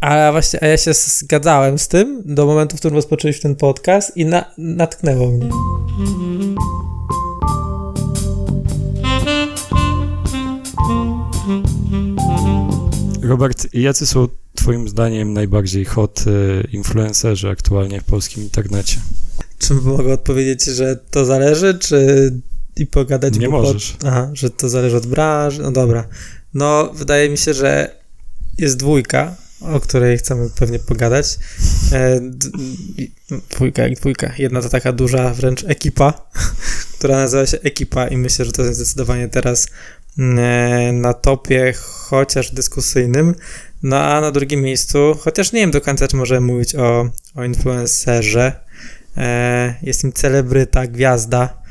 Ale właśnie, a ja się zgadzałem z tym do momentu, w którym rozpoczęliśmy ten podcast i na, natknęło mnie. Robert, jacy są twoim zdaniem najbardziej hot y, influencerzy aktualnie w polskim internecie? Czy mogę odpowiedzieć, że to zależy, czy i pogadać? Nie możesz. Pod... Aha, że to zależy od branży. No dobra. No, wydaje mi się, że jest dwójka, o której chcemy pewnie pogadać. E, dwójka jak dwójka. Jedna to taka duża wręcz ekipa, która nazywa się Ekipa i myślę, że to jest zdecydowanie teraz e, na topie, chociaż dyskusyjnym. No a na drugim miejscu, chociaż nie wiem do końca, czy możemy mówić o, o influencerze, e, jest im celebryta, gwiazda,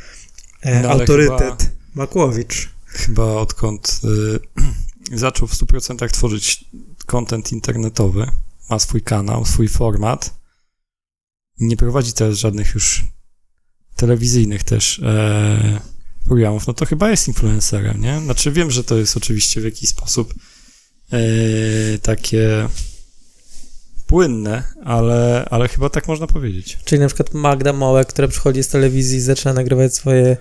e, no, autorytet, chyba, Makłowicz. Chyba odkąd y, zaczął w 100% tworzyć content internetowy, ma swój kanał, swój format, nie prowadzi teraz żadnych już telewizyjnych też e, programów, no to chyba jest influencerem, nie? Znaczy wiem, że to jest oczywiście w jakiś sposób e, takie płynne, ale, ale chyba tak można powiedzieć. Czyli na przykład Magda Mołek, która przychodzi z telewizji i zaczyna nagrywać swoje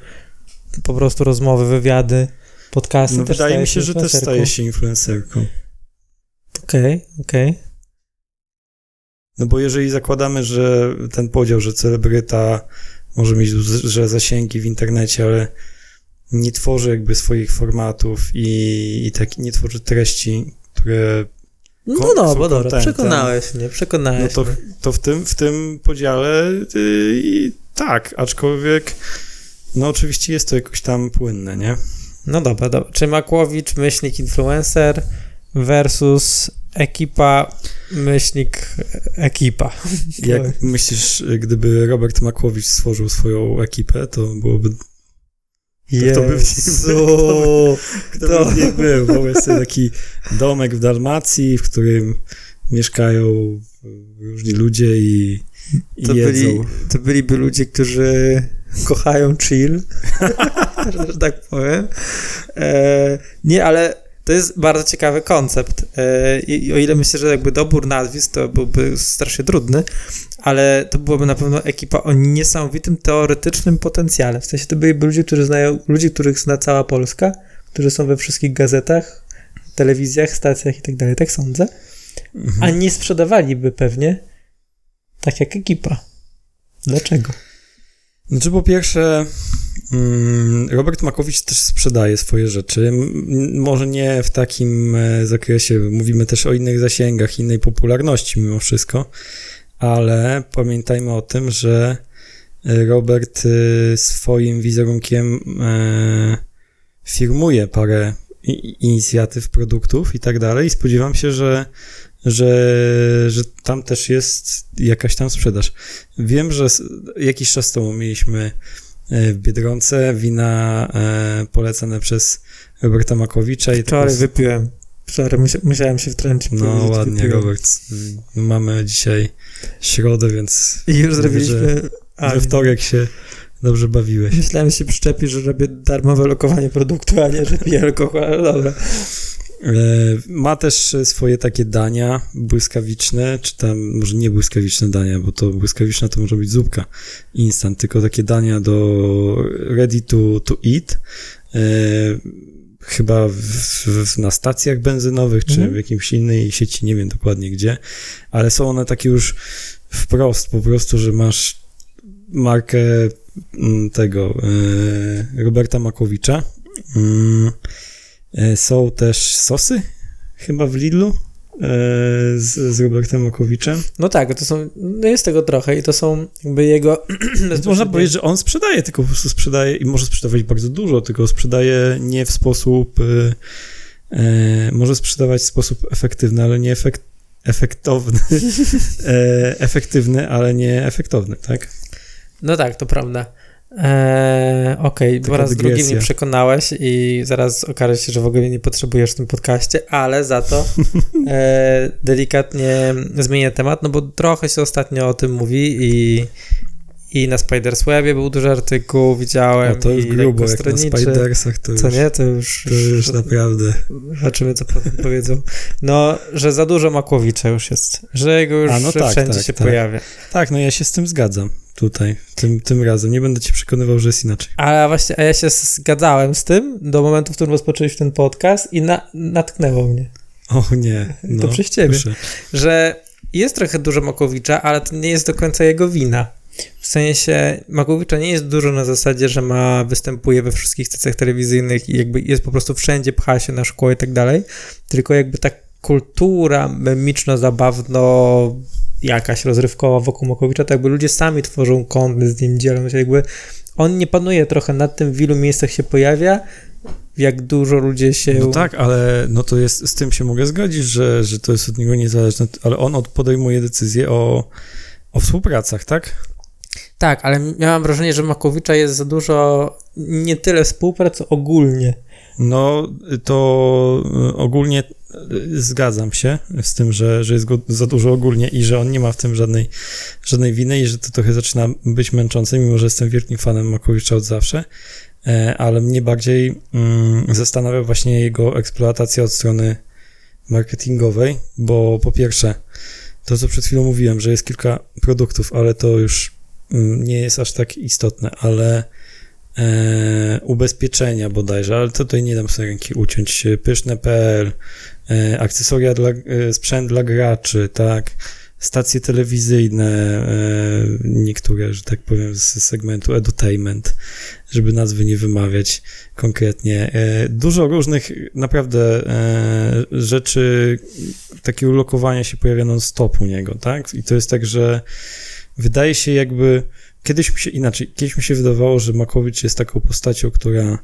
po prostu rozmowy, wywiady, podcasty. No wydaje mi się, że też staje się influencerką. Okej, okay, okej. Okay. No bo jeżeli zakładamy, że ten podział, że celebryta może mieć duże zasięgi w internecie, ale nie tworzy jakby swoich formatów i, i tak nie tworzy treści, które no no, bo dobra, przekonałeś mnie, przekonałeś No to, mnie. to w, tym, w tym podziale yy, tak, aczkolwiek no oczywiście jest to jakoś tam płynne, nie? No dobra, dobra. Czy Makłowicz, myślnik influencer versus ekipa, myślnik ekipa. Jak myślisz, gdyby Robert Makłowicz stworzył swoją ekipę, to byłoby Jezu, kto by to... by w nim był. Wyobraź sobie taki domek w Dalmacji, w którym mieszkają różni ludzie i, i to jedzą. Byli, to byliby ludzie, którzy kochają chill, że tak powiem. E, nie, ale to jest bardzo ciekawy koncept. E, I o ile myślę, że jakby dobór nazwisk to byłby strasznie trudny, ale to byłoby na pewno ekipa o niesamowitym teoretycznym potencjale. W sensie to byliby ludzie, którzy znają, ludzie, których zna cała Polska, którzy są we wszystkich gazetach, telewizjach, stacjach i tak dalej, tak sądzę. Mhm. A nie sprzedawaliby pewnie tak jak ekipa. Dlaczego? Znaczy po pierwsze, mm, Robert Makowicz też sprzedaje swoje rzeczy. Może nie w takim e, zakresie, mówimy też o innych zasięgach, innej popularności mimo wszystko, ale pamiętajmy o tym, że e, Robert e, swoim wizerunkiem firmuje parę inicjatyw, produktów i tak dalej. Spodziewam się, że że, że tam też jest jakaś tam sprzedaż. Wiem, że jakiś czas temu mieliśmy e, w Biedronce wina e, polecane przez Roberta Makowicza. I Wczoraj prostu... wypiłem. Wczoraj musiałem się wtrącić. No ładnie, wypiłem. Robert. Mamy dzisiaj środę, więc... I już zrobiliśmy... we wtorek się dobrze bawiłeś. Myślałem, że się przyczepi, że robię darmowe lokowanie produktu, a nie, że piję alkohol, ale dobra. E, ma też swoje takie dania błyskawiczne, czy tam może nie błyskawiczne dania, bo to błyskawiczna to może być zupka instant, tylko takie dania do ready to, to eat. E, chyba w, w, na stacjach benzynowych, czy mm. w jakimś innej sieci, nie wiem dokładnie gdzie, ale są one takie już wprost, po prostu, że masz markę mm, tego e, Roberta Makowicza. E, są też sosy, chyba w Lidlu, e, z, z Robertem Okowiczem. No tak, to są, no jest tego trochę i to są jakby jego... Można powiedzieć, że on sprzedaje, tylko po prostu sprzedaje i może sprzedawać bardzo dużo, tylko sprzedaje nie w sposób, e, e może sprzedawać w sposób efektywny, ale nie efekt, efektowny, e, efektywny, ale nie efektowny, tak? No tak, to prawda. Eee, Okej, okay. po raz dygresja. drugi mnie przekonałeś i zaraz okaże się, że w ogóle nie potrzebujesz w tym podcaście, ale za to e, delikatnie zmienię temat, no bo trochę się ostatnio o tym mówi i, I na Spiderswebie był duży artykuł, widziałem. A to już grubo, jak na. Spidersach to już, Co nie, to już... to już naprawdę. Zobaczymy, co potem powiedzą. No, że za dużo Makłowicza już jest. Że jego już A, no tak, wszędzie tak, się tak. pojawia. Tak, no ja się z tym zgadzam tutaj, tym, tym razem. Nie będę ci przekonywał, że jest inaczej. Ale właśnie, a ja się zgadzałem z tym do momentu, w którym rozpoczęliśmy ten podcast i na, natknęło mnie. O nie, no, To przez ciebie. proszę. że jest trochę dużo Makowicza, ale to nie jest do końca jego wina. W sensie Makowicza nie jest dużo na zasadzie, że ma, występuje we wszystkich stacjach telewizyjnych i jakby jest po prostu wszędzie, pcha się na szkło i tak dalej, tylko jakby ta kultura memiczno-zabawno jakaś rozrywkowa wokół Makowicza, to jakby ludzie sami tworzą kontent z nim, dzielą się jakby on nie panuje trochę nad tym, w ilu miejscach się pojawia, jak dużo ludzie się... No tak, ale no to jest, z tym się mogę zgodzić, że, że to jest od niego niezależne, ale on od- podejmuje decyzje o, o współpracach, tak? Tak, ale miałam wrażenie, że Makowicza jest za dużo, nie tyle współprac, co ogólnie. No to y, ogólnie y, zgadzam się z tym, że, że jest go za dużo ogólnie i że on nie ma w tym żadnej, żadnej winy i że to trochę zaczyna być męczące, mimo że jestem wielkim fanem Makowicza od zawsze, E, ale mnie bardziej mm, zastanawia właśnie jego eksploatacja od strony marketingowej, bo po pierwsze, to co przed chwilą mówiłem, że jest kilka produktów, ale to już nie jest aż tak istotne, ale e, ubezpieczenia bodajże, ale tutaj nie dam sobie ręki uciąć. Pyszne.pl, e, akcesoria dla, e, sprzęt dla graczy, tak, stacje telewizyjne, e, niektóre, że tak powiem, z segmentu edutainment, żeby nazwy nie wymawiać konkretnie. E, dużo różnych naprawdę e, rzeczy, takiego lokowania się pojawia non-stop u niego, tak? I to jest tak, że wydaje się jakby kiedyś mi się inaczej, kiedyś mi się wydawało, że Makowicz jest taką postacią, która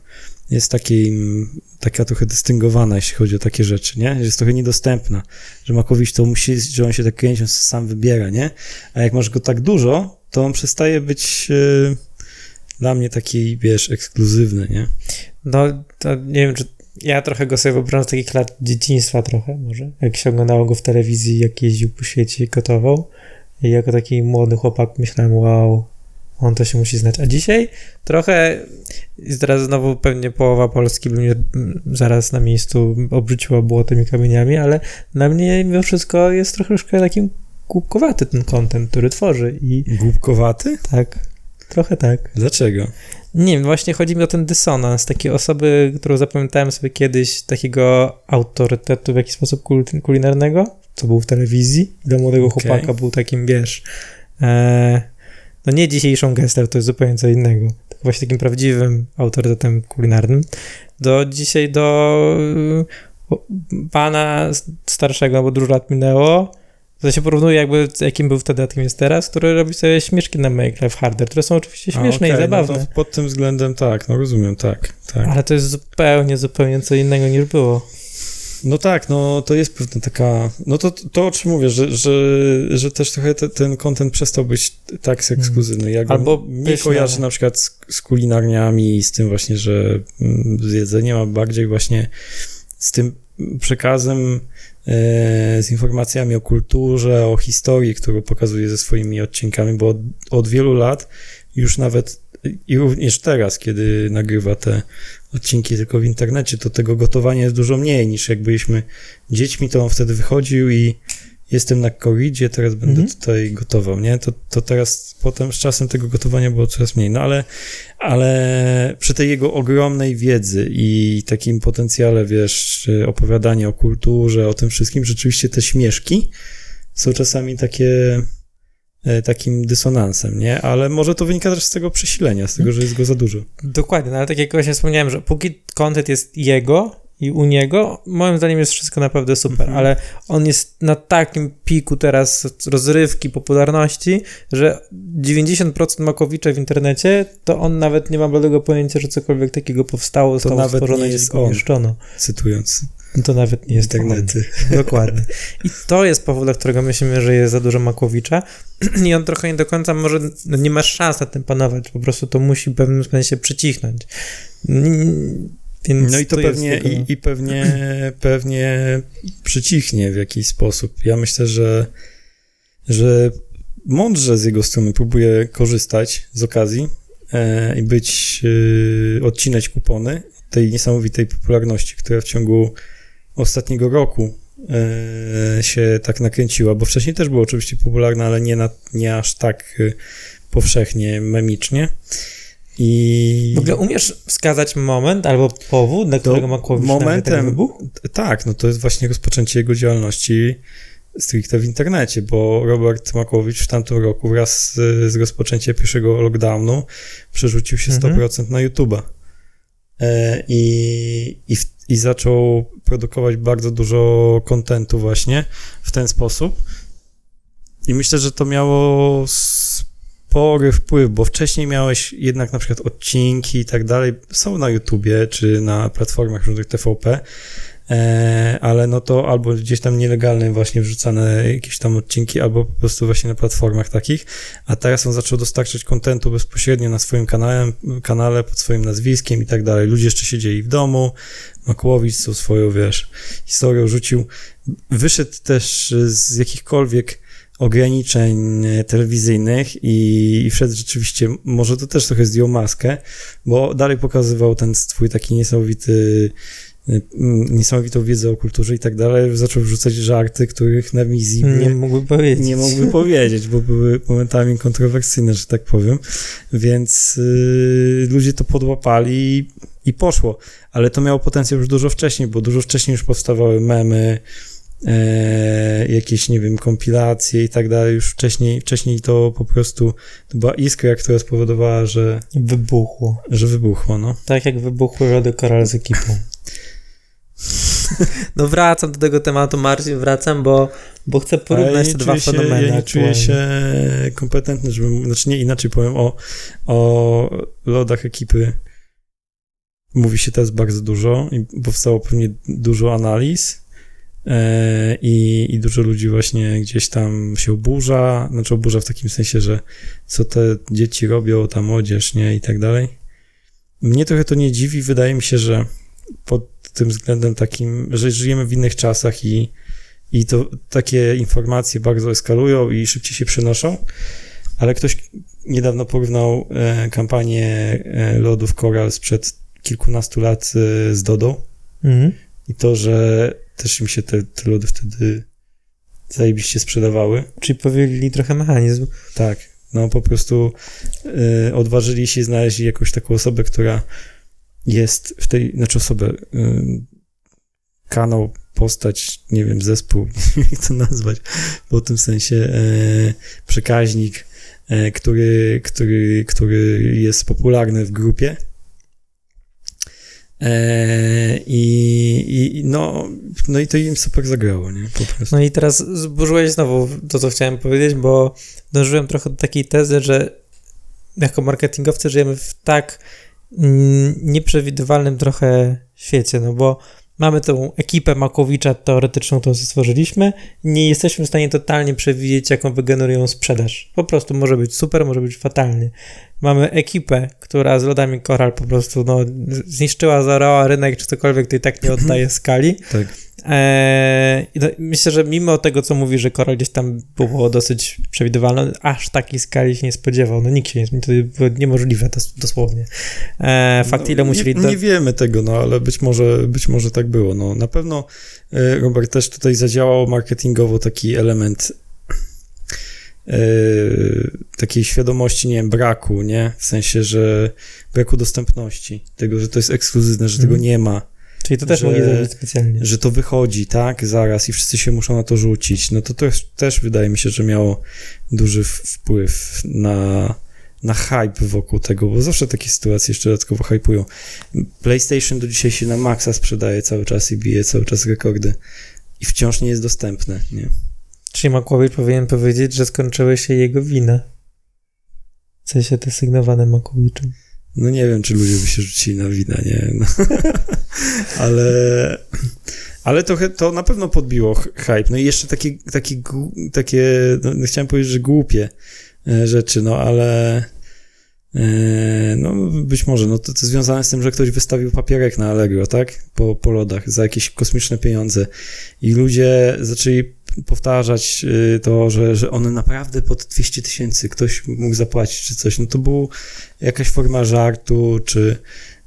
jest takim, taka trochę dystyngowana, jeśli chodzi o takie rzeczy, nie? Że jest trochę niedostępna, że Makowicz to musi, że on się tak kręci, on sam wybiera, nie? A jak masz go tak dużo, to on przestaje być e, dla mnie taki, wiesz, ekskluzywny, nie? No, to nie wiem, czy ja trochę go sobie wyobrażam z takich lat dzieciństwa trochę może, jak się oglądało go w telewizji, jak jeździł po świecie i gotował. I jako taki młody chłopak myślałem, wow, on to się musi znać. A dzisiaj trochę, i teraz znowu pewnie połowa Polski by mnie zaraz na miejscu obrzuciła błotem i kamieniami, ale na mnie mimo wszystko jest troszeczkę takim głupkowaty ten content, który tworzy i Głupkowaty? tak, trochę tak. Dlaczego? Nie wiem, właśnie chodzi mi o ten dysonans, takiej osoby, którą zapamiętałem sobie kiedyś, takiego autorytetu w jakiś sposób kul- kulinarnego, co był w telewizji. Dla młodego Okej. chłopaka był takim, wiesz, e, no nie dzisiejszą gestę, to jest zupełnie co innego, tylko właśnie takim prawdziwym autorytetem kulinarnym. Do dzisiaj do pana starszego, bo dużo lat minęło, to się porównuje jakby, z jakim był wtedy, a jakim jest teraz, który robi sobie śmieszki na Life Harder, które są oczywiście śmieszne A, i okej, zabawne. No pod tym względem tak, no rozumiem, tak, tak. Ale to jest zupełnie, zupełnie co innego niż było. No tak, no to jest pewna taka, no to, to o czym mówię, że, że, że też trochę te, ten content przestał być tak ekskluzywny. Ja go Albo nie kojarzę na przykład z, z kulinarniami i z tym właśnie, że mm, z jedzeniem, a bardziej właśnie z tym przekazem, z informacjami o kulturze, o historii, którą pokazuje ze swoimi odcinkami, bo od, od wielu lat już nawet i również teraz, kiedy nagrywa te odcinki tylko w internecie, to tego gotowania jest dużo mniej niż jak byliśmy dziećmi, to on wtedy wychodził i jestem na koridzie, teraz będę Mhm. tutaj gotował, nie? To, to teraz potem z czasem tego gotowania było coraz mniej, no ale, ale przy tej jego ogromnej wiedzy i takim potencjale, wiesz, opowiadania o kulturze, o tym wszystkim, rzeczywiście te śmieszki są czasami takie e, takim dysonansem, nie? Ale może to wynika też z tego przesilenia, z tego, że jest go za dużo. Dokładnie, no ale tak jak właśnie wspomniałem, że póki content jest jego i u niego, moim zdaniem jest wszystko naprawdę super, Mhm. ale on jest na takim piku teraz rozrywki, popularności, że 90% Makowicza w internecie, to on nawet nie ma bladego pojęcia, że cokolwiek takiego powstało, zostało nawet stworzone i jest pomieszczono. Cytując To nawet nie jest internety. On. Dokładnie. I to jest powód, dla którego myślimy, że jest za dużo Makowicza i on trochę nie do końca może, no nie masz szans nad tym panować, po prostu to musi w pewnym sensie przycichnąć. Więc No i to, jest pewnie, jego- i, i pewnie, pewnie przycichnie w jakiś sposób. Ja myślę, że, że mądrze z jego strony próbuje korzystać z okazji e, i być, e, odcinać kupony tej niesamowitej popularności, która w ciągu ostatniego roku e, się tak nakręciła, bo wcześniej też była oczywiście popularna, ale nie, na, nie aż tak e, powszechnie, memicznie. I W ogóle umiesz wskazać moment albo powód, dla którego Makłowicz momentem- tak wybuchł? tak, no to jest właśnie rozpoczęcie jego działalności stricte w internecie, bo Robert Makłowicz w tamtym roku wraz z, z rozpoczęciem pierwszego lockdownu przerzucił się Mhm. 100% na YouTube'a. E, I, i, I zaczął produkować bardzo dużo kontentu właśnie w ten sposób. I myślę, że to miało spory wpływ, bo wcześniej miałeś jednak na przykład odcinki i tak dalej, są na YouTubie czy na platformach różnych TVP, e, ale no to albo gdzieś tam nielegalnie właśnie wrzucane jakieś tam odcinki, albo po prostu właśnie na platformach takich, a teraz on zaczął dostarczać kontentu bezpośrednio na swoim kanale, kanale pod swoim nazwiskiem i tak dalej. Ludzie jeszcze siedzieli w domu, Makłowicz tą swoją, wiesz, historią rzucił. Wyszedł też z jakichkolwiek ograniczeń e, telewizyjnych i, i wszedł rzeczywiście, może to też trochę zdjął maskę, bo dalej pokazywał ten swój taki niesamowity e, niesamowitą wiedzę o kulturze i tak dalej, zaczął wrzucać żarty, których na wizji Nie, nie, mógłby powiedzieć. nie mógłby powiedzieć, bo były momentami kontrowersyjne, że tak powiem. Więc y, ludzie to podłapali i, i poszło. Ale to miało potencjał już dużo wcześniej, bo dużo wcześniej już powstawały memy, e, jakieś, nie wiem, kompilacje i tak dalej. Już wcześniej, wcześniej to po prostu to była iskra, która spowodowała, że, Wybuchło. że wybuchło, no. Tak jak wybuchły lody koral z ekipą. No wracam do tego tematu, Marcin, wracam, bo, bo chcę porównać te dwa się, fenomeny Ja nie czuję się kompetentny, żeby, znaczy nie, inaczej powiem, o, o lodach ekipy mówi się teraz bardzo dużo i powstało pewnie dużo analiz i, i dużo ludzi właśnie gdzieś tam się oburza, znaczy oburza w takim sensie, że co te dzieci robią, ta młodzież, nie, i tak dalej. Mnie trochę to nie dziwi, wydaje mi się, że pod tym względem takim, że żyjemy w innych czasach i i to takie informacje bardzo eskalują i szybciej się przenoszą, ale ktoś niedawno porównał e, kampanię e, lodów Coral sprzed kilkunastu lat e, z Dodą Mhm. i to, że też im się te, te lody wtedy zajebiście sprzedawały. Czyli powielili trochę mechanizm. Tak, no po prostu e, odważyli się i znaleźli jakąś taką osobę, która jest w tej, znaczy osobę, e, kanał, postać, nie wiem, zespół, nie wiem jak to nazwać, bo w tym sensie e, przekaźnik, e, który, który, który jest popularny w grupie. E, i, i no, no i to im super zagrało, nie? Po prostu. No i teraz zburzyłeś znowu to, co chciałem powiedzieć, bo dążyłem trochę do takiej tezy, że jako marketingowcy żyjemy w tak mm, nieprzewidywalnym trochę świecie, no bo mamy tą ekipę Makowicza teoretyczną, którą stworzyliśmy, nie jesteśmy w stanie totalnie przewidzieć, jaką wygenerują sprzedaż. Po prostu może być super, może być fatalnie. Mamy ekipę, która z lodami Koral po prostu no, zniszczyła, zarała rynek, czy cokolwiek, to i tak nie oddaje skali. Tak. Eee, myślę, że mimo tego, co mówi, że Koral gdzieś tam było dosyć przewidywalne, aż takiej skali się nie spodziewał. No nikt się nie, to było niemożliwe dos, dosłownie. Eee, fakt, No, ile musieli... Nie, do- nie wiemy tego, no ale być może, być może tak było. No, na pewno e, Robert też tutaj zadziałał marketingowo taki element e, takiej świadomości, nie wiem, braku, nie? W sensie, że braku dostępności, tego, że to jest ekskluzywne, że tego Mhm. nie ma, Czyli to też że- mogli zrobić specjalnie. że to wychodzi, tak, zaraz i wszyscy się muszą na to rzucić. No to też, też wydaje mi się, że miało duży wpływ na, na hype wokół tego, bo zawsze takie sytuacje jeszcze dodatkowo hypują. PlayStation do dzisiaj się na maksa sprzedaje cały czas i bije cały czas rekordy i wciąż nie jest dostępne, nie? Czyli Makłowicz powinien powiedzieć, że skończyły się jego winy. W sensie te sygnowane Makłowiczem. No nie wiem, czy ludzie by się rzucili na wina, nie? No. ale ale trochę to na pewno podbiło hype. No i jeszcze takie, takie, takie no, no chciałem powiedzieć, że głupie e, rzeczy, no ale e, no być może, no to, to związane z tym, że ktoś wystawił papierek na Allegro, tak? Po, po lodach za jakieś kosmiczne pieniądze i ludzie zaczęli powtarzać y, to, że, że one naprawdę pod 200 tysięcy ktoś mógł zapłacić czy coś, no to był jakaś forma żartu, czy,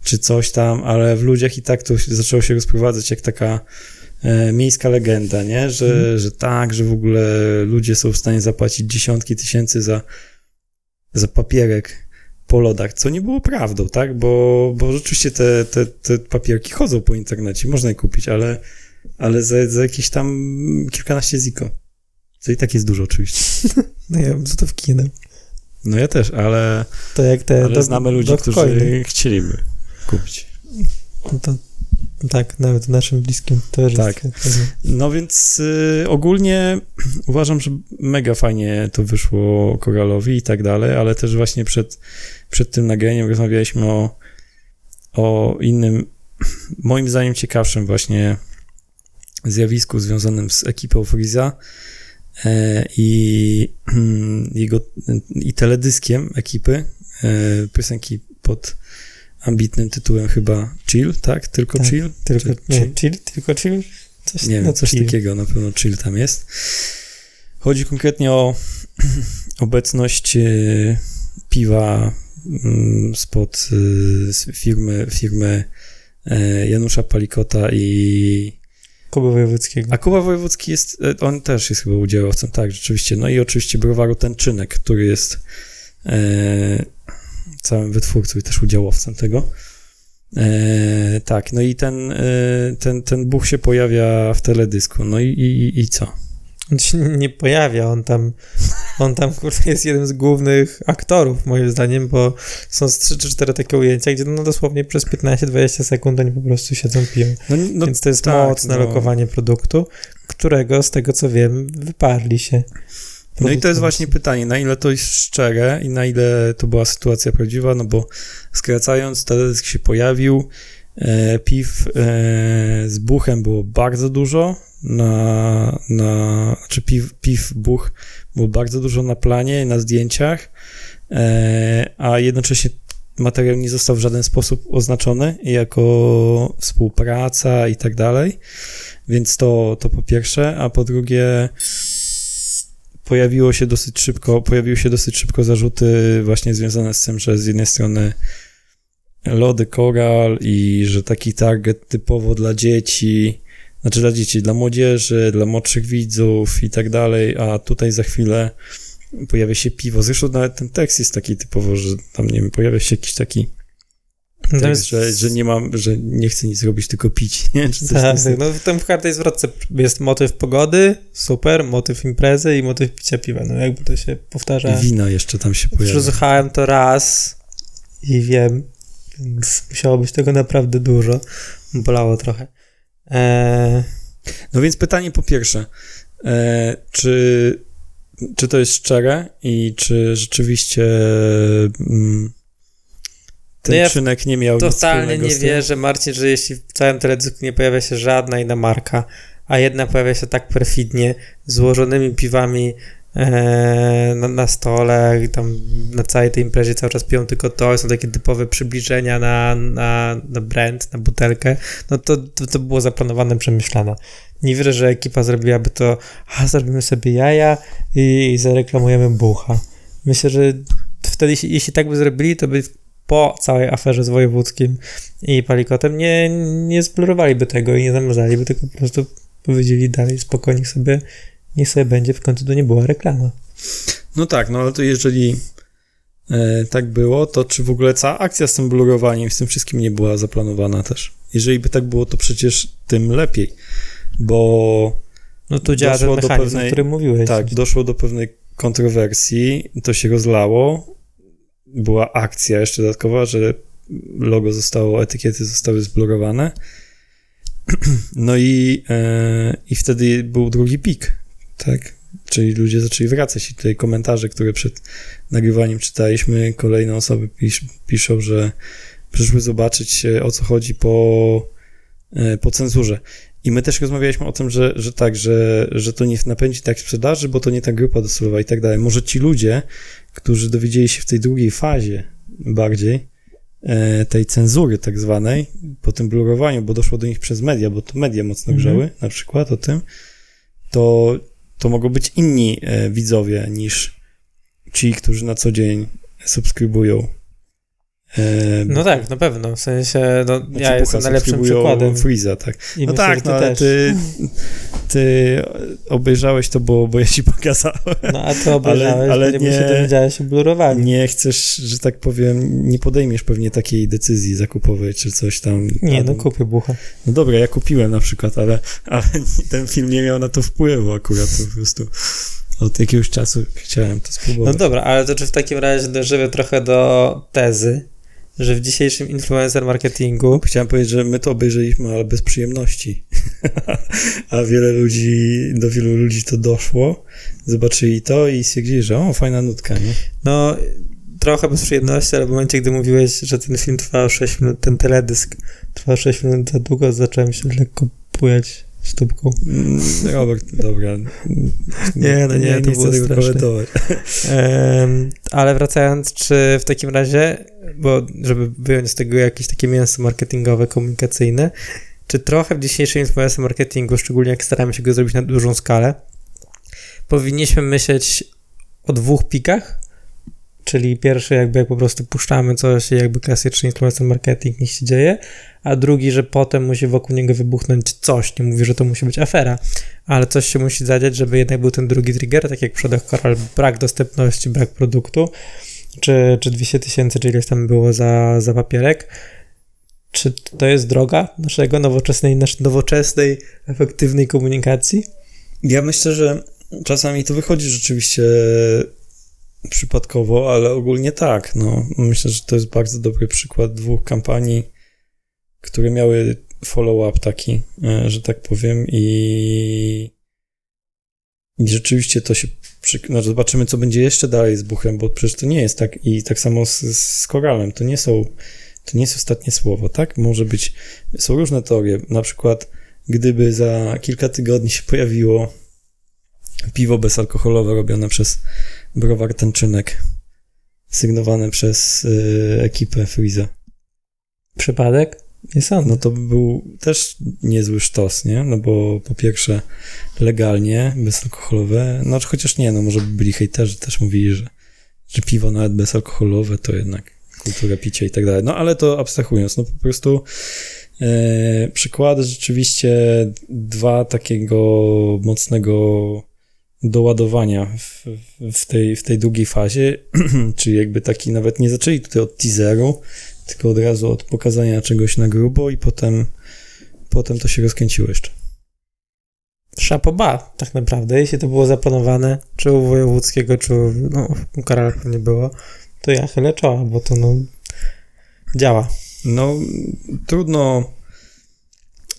czy coś tam, ale w ludziach i tak to zaczęło się rozprowadzać jak taka e, miejska legenda, nie? Że, Mhm. że tak, że w ogóle ludzie są w stanie zapłacić dziesiątki tysięcy za, za papierek po lodach, co nie było prawdą, tak? Bo, bo rzeczywiście te, te, te papierki chodzą po internecie, można je kupić, ale, ale za, za jakieś tam kilkanaście ziko. Co i tak jest dużo oczywiście. No ja bym to wkinął. No ja też, ale, To jak te... ale dog- znamy ludzi, którzy chcieliby kupić. No to, tak, nawet naszym bliskim towarzystwie. Tak. No więc y, ogólnie uważam, że mega fajnie to wyszło Koralowi i tak dalej, ale też właśnie przed, przed tym nagraniem rozmawialiśmy o, o innym, moim zdaniem ciekawszym właśnie zjawisku związanym z ekipą Freeza e, i jego i teledyskiem ekipy e, piosenki pod ambitnym tytułem chyba Chill, tak? Tylko Tak, Chill? Tylko, Czy- nie, chill? Tylko chill? Coś, nie no, wiem, coś chill. takiego, na pewno chill tam jest. Chodzi konkretnie o obecność e, piwa mm, spod firmy, firmy Janusza Palikota i Kuby Wojewódzkiego. a Kuba Wojewódzki jest, e, on też jest chyba udziałowcem, tak, rzeczywiście. No i oczywiście browaru Tenczynek, który jest e, całym wytwórcą i też udziałowcem tego. E, tak, no i ten, e, ten, ten buch się pojawia w teledysku. No i, i, i co? On się nie pojawia, on tam, on tam kurde, jest jednym z głównych aktorów, moim zdaniem, bo są z 3 czy 4 takie ujęcia, gdzie no dosłownie przez 15-20 sekund oni po prostu siedzą piją. No, no, Więc to jest tak, mocne no. lokowanie produktu, którego, z tego co wiem, wyparli się. No i to jest właśnie pytanie, na ile to jest szczere i na ile to była sytuacja prawdziwa, no bo skracając, teledysk się pojawił, piw e, z buchem było bardzo dużo, na, na czy piw, piw, buch było bardzo dużo na planie, na zdjęciach, e, a jednocześnie materiał nie został w żaden sposób oznaczony jako współpraca i tak dalej, więc to, to po pierwsze, a po drugie pojawiło się dosyć szybko, pojawiły się dosyć szybko zarzuty właśnie związane z tym, że z jednej strony lody koral i że taki target typowo dla dzieci, znaczy dla dzieci, dla młodzieży, dla młodszych widzów i tak dalej, a tutaj za chwilę pojawia się piwo. Zresztą nawet ten tekst jest taki typowo, że tam, nie wiem, pojawia się jakiś taki No jest- że, że nie mam, że nie chcę nic robić, tylko pić, nie? Czy coś Tak, stylu. no w tym w każdej zwrotce jest motyw pogody, super, motyw imprezy i motyw picia piwa. No jakby to się powtarza. I wino jeszcze tam się pojawia. Przesłuchałem to raz i wiem, więc musiało być tego naprawdę dużo. Bolało trochę. Eee, No więc pytanie po pierwsze, e, czy, czy to jest szczere i czy rzeczywiście mm, ten No ja czynek nie miał totalnie nie wierzę, Marcin, że jeśli w całym teledysku nie pojawia się żadna inna marka, a jedna pojawia się tak perfidnie, złożonymi piwami na, na stole, i tam na całej tej imprezie cały czas piją tylko to, są takie typowe przybliżenia na, na, na brand, na butelkę, no to, to, to było zaplanowane, przemyślane. Nie wierzę, że ekipa zrobiłaby to, a zrobimy sobie jaja i, i zareklamujemy bucha. Myślę, że wtedy, jeśli, tak by zrobili, to by po całej aferze z wojewódzkim i palikotem nie, nie zblurowaliby tego i nie zamazaliby, tylko po prostu powiedzieli dalej spokojnie sobie, niech sobie będzie, w końcu to nie była reklama. No tak, no ale to jeżeli e, tak było, to czy w ogóle cała akcja z tym blurowaniem, z tym wszystkim nie była zaplanowana też? Jeżeli by tak było, to przecież tym lepiej, bo No tu działa ten do pewnej- o którym mówiłeś. Tak, doszło do pewnej kontrowersji, to się rozlało. Była akcja jeszcze dodatkowa, że logo zostało, etykiety zostały zblokowane. No i, e, i wtedy był drugi pik, tak? Czyli ludzie zaczęli wracać i tutaj komentarze, które przed nagrywaniem czytaliśmy, kolejne osoby pisz, piszą, że przyszły zobaczyć o co chodzi po, e, po cenzurze. I my też rozmawialiśmy o tym, że, że tak, że, że to nie napędzi tak sprzedaży, bo to nie ta grupa docelowa i tak dalej. Może ci ludzie, którzy dowiedzieli się w tej drugiej fazie bardziej e, tej cenzury tak zwanej, po tym blurowaniu, bo doszło do nich przez media, bo to media mocno Mhm. grzały, na przykład o tym, to to mogą być inni e, widzowie niż ci, którzy na co dzień subskrybują. E, No tak, na pewno. W sensie, no, znaczy ja jestem najlepszym przykładem. Freeza, tak. I no myślę, tak, no ale ty, ty obejrzałeś to, bo, bo ja ci pokazałem. No a ty obejrzałeś, ale ale, nie... się dowiedziałeś o blurowaniu. Nie chcesz, że tak powiem, nie podejmiesz pewnie takiej decyzji zakupowej, czy coś tam. Nie, no kupię bucha. No dobra, ja kupiłem na przykład, ale, ale ten film nie miał na to wpływu akurat po prostu. Od jakiegoś czasu chciałem to No spróbować. dobra, ale to czy w takim razie dożywię trochę do tezy, że w dzisiejszym influencer marketingu Chciałem powiedzieć, że my to obejrzeliśmy, ale bez przyjemności. A wiele ludzi, do wielu ludzi to doszło, zobaczyli to i stwierdzili, że o, fajna nutka, nie? No, trochę bez przyjemności, ale w momencie, gdy mówiłeś, że ten film trwał 6 minut, ten teledysk trwał 6 minut za długo, zacząłem się lekko bujać stópką. Mm, Robert, dobra. Nie, no nie, to nie było tego komentować. Em, ale wracając, czy w takim razie, bo żeby wyjąć z tego jakieś takie mięso marketingowe, komunikacyjne, czy trochę w dzisiejszym influencer marketingu, szczególnie jak staramy się go zrobić na dużą skalę, powinniśmy myśleć o dwóch pikach? Czyli pierwszy jakby jak po prostu puszczamy coś jakby klasyczny influencer marketing niech się dzieje, a drugi, że potem musi wokół niego wybuchnąć coś. Nie mówię, że to musi być afera, ale coś się musi zadziać, żeby jednak był ten drugi trigger, tak jak w przypadku Coral, brak dostępności, brak produktu, czy, czy 200 tysięcy, czy ileś tam było za, za papierek. Czy to jest droga naszego nowoczesnej, naszej nowoczesnej, efektywnej komunikacji? Ja myślę, że czasami to wychodzi rzeczywiście przypadkowo, ale ogólnie tak. No, myślę, że to jest bardzo dobry przykład dwóch kampanii, które miały follow-up taki, e, że tak powiem, i, i rzeczywiście to się. Przy... No, zobaczymy, co będzie jeszcze dalej z buchem, bo przecież to nie jest tak. I tak samo z, z koralem. To nie są. To nie jest ostatnie słowo, tak? Może być. Są różne teorie. Na przykład, gdyby za kilka tygodni się pojawiło piwo bezalkoholowe robione przez browar Tęczynek, sygnowane przez y, ekipę Freeza. Przypadek? Nie sądzę. No to by był też niezły sztos, nie? No bo po pierwsze legalnie, bezalkoholowe, no chociaż nie, no może by byli hejterzy, też mówili, że, że piwo nawet bezalkoholowe to jednak kultura picia i tak dalej. No ale to abstrahując, no po prostu e, przykłady rzeczywiście dwa takiego mocnego doładowania w, w, tej, w tej drugiej fazie, czyli jakby taki nawet nie zaczęli tutaj od teaseru, tylko od razu od pokazania czegoś na grubo i potem, potem to się rozkręciło jeszcze. Szapoba, tak naprawdę. Jeśli to było zaplanowane, czy u Wojewódzkiego, czy u, no, u Karala pewnie było, to ja chylę czoła, bo to no działa. No, trudno.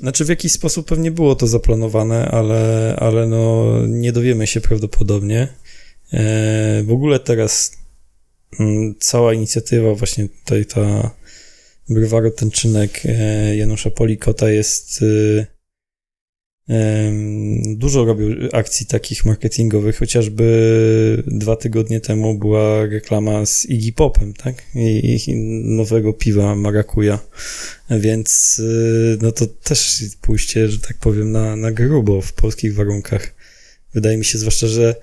Znaczy, w jakiś sposób pewnie było to zaplanowane, ale, ale no, nie dowiemy się prawdopodobnie. E, w ogóle teraz mm, cała inicjatywa, właśnie tutaj ta Browaru Tęczynek e, Janusza Polikota jest. Dużo robił akcji takich marketingowych, chociażby dwa tygodnie temu była reklama z Iggy Popem, tak? I, i nowego piwa Marakuja. Więc y, no to też pójście, że tak powiem, na, na grubo w polskich warunkach. Wydaje mi się zwłaszcza, że,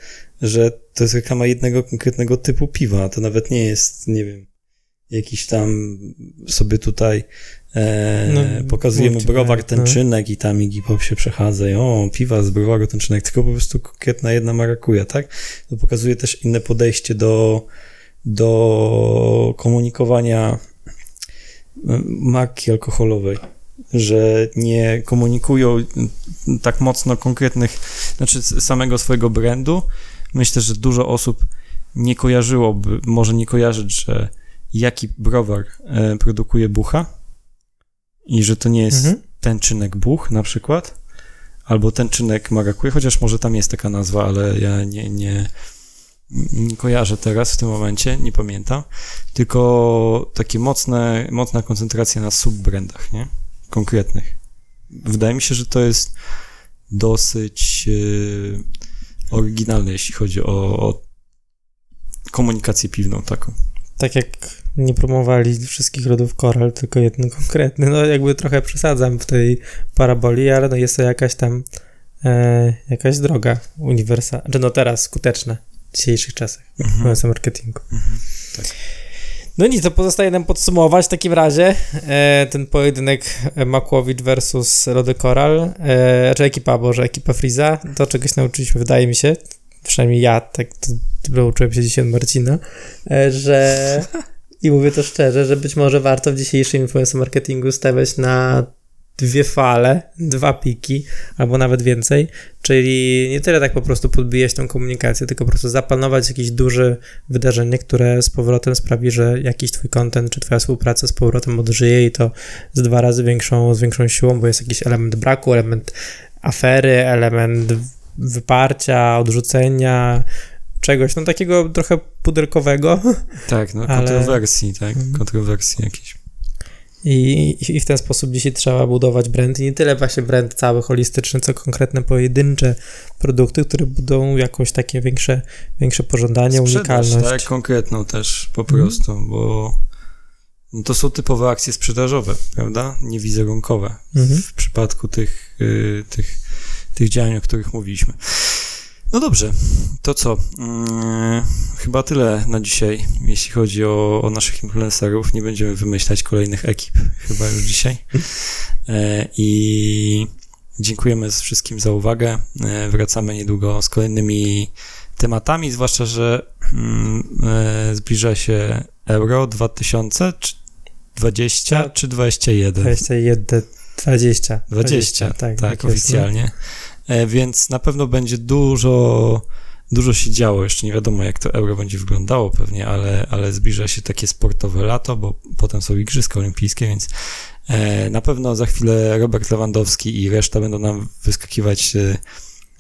że to jest reklama jednego konkretnego typu piwa. To nawet nie jest, nie wiem, jakiś tam sobie tutaj e, No, pokazujemy multi- browar no. tęczynek i tam Iggy Pop się przechadza i o, piwa z browaru tęczynek, tylko po prostu konkretna jedna marakuja, tak? To pokazuje też inne podejście do, do komunikowania marki alkoholowej, że nie komunikują tak mocno konkretnych, znaczy samego swojego brandu. Myślę, że dużo osób nie kojarzyłoby, może nie kojarzyć, że jaki browar e, produkuje bucha i że to nie jest Mhm. tęczynek buch na przykład, albo tęczynek marakuja, chociaż może tam jest taka nazwa, ale ja nie, nie, nie kojarzę teraz w tym momencie, nie pamiętam, tylko takie mocne, mocna koncentracja na subbrandach, nie? Konkretnych. Wydaje mi się, że to jest dosyć yy, oryginalne, jeśli chodzi o, o komunikację piwną taką. Tak jak nie promowali wszystkich rodów koral, tylko jeden konkretny. No jakby trochę przesadzam w tej paraboli, ale no jest to jakaś tam e, jakaś droga uniwersalna, czy no teraz skuteczna w dzisiejszych czasach w Mhm. influencer marketingu. Mhm, tak. No nic, to pozostaje nam podsumować w takim razie e, ten pojedynek Makłowicz versus Rody Koral, e, czy ekipa, Boże, ekipa Friza, to czegoś nauczyliśmy, wydaje mi się, przynajmniej ja, tak to, nauczyłem się dzisiaj od Marcina, e, że i mówię to szczerze, że być może warto w dzisiejszym influencer marketingu stawiać na dwie fale, dwa piki, albo nawet więcej, czyli nie tyle tak po prostu podbijać tą komunikację, tylko po prostu zaplanować jakieś duże wydarzenie, które z powrotem sprawi, że jakiś twój content czy twoja współpraca z powrotem odżyje i to z dwa razy większą, z większą siłą, bo jest jakiś element braku, element afery, element wyparcia, odrzucenia, czegoś, no takiego trochę pudelkowego Tak, no Ale- kontrowersji, tak, Mhm. kontrowersji jakieś. I, i w ten sposób dzisiaj trzeba budować brand i nie tyle właśnie brand cały holistyczny, co konkretne pojedyncze produkty, które budują jakoś takie większe, większe pożądanie, Sprzedaż, unikalność. tak, konkretną też po Mhm. prostu, bo no to są typowe akcje sprzedażowe, prawda? Niewizerunkowe Mhm. w przypadku tych, y, tych, tych działań, o których mówiliśmy. No dobrze, to co? Mm, chyba tyle na dzisiaj, jeśli chodzi o, o naszych influencerów. Nie będziemy wymyślać kolejnych ekip chyba już dzisiaj. E, I dziękujemy wszystkim za uwagę. E, wracamy niedługo z kolejnymi tematami, zwłaszcza, że mm, e, zbliża się Euro 2020 czy 21? 21, 20. 20, tak, tak, jest, no. oficjalnie. E, Więc na pewno będzie dużo, dużo się działo. Jeszcze nie wiadomo, jak to euro będzie wyglądało pewnie, ale, ale zbliża się takie sportowe lato, bo potem są Igrzyska Olimpijskie, więc e, na pewno za chwilę Robert Lewandowski i reszta będą nam wyskakiwać e,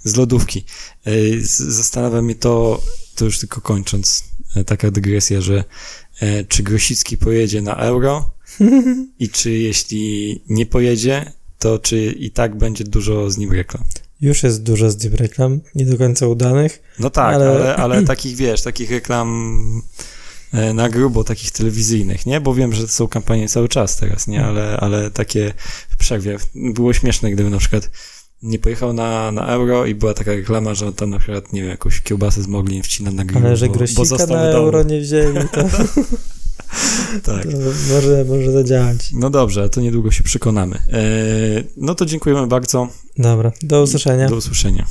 z lodówki. E, Zastanawia mnie to, to już tylko kończąc, e, taka dygresja, że e, czy Grosicki pojedzie na euro i czy jeśli nie pojedzie, to czy i tak będzie dużo z nim reklam? Już jest dużo z nim reklam, nie do końca udanych. No tak, Ale- ale, ale, takich, wiesz, takich reklam e, na grubo, takich telewizyjnych, nie? Bo wiem, że to są kampanie cały czas teraz, nie? Ale, ale takie w przerwie. Było śmieszne, gdyby na przykład nie pojechał na, na euro i była taka reklama, że tam na przykład, nie wiem, jakąś kiełbasę z Moglin wcina na grill, Ale że bo, bo na euro nie wzięli, to, Tak. to może, może zadziałać. No dobrze, to niedługo się przekonamy. E, no to dziękujemy bardzo. Dobra, do usłyszenia. Do usłyszenia.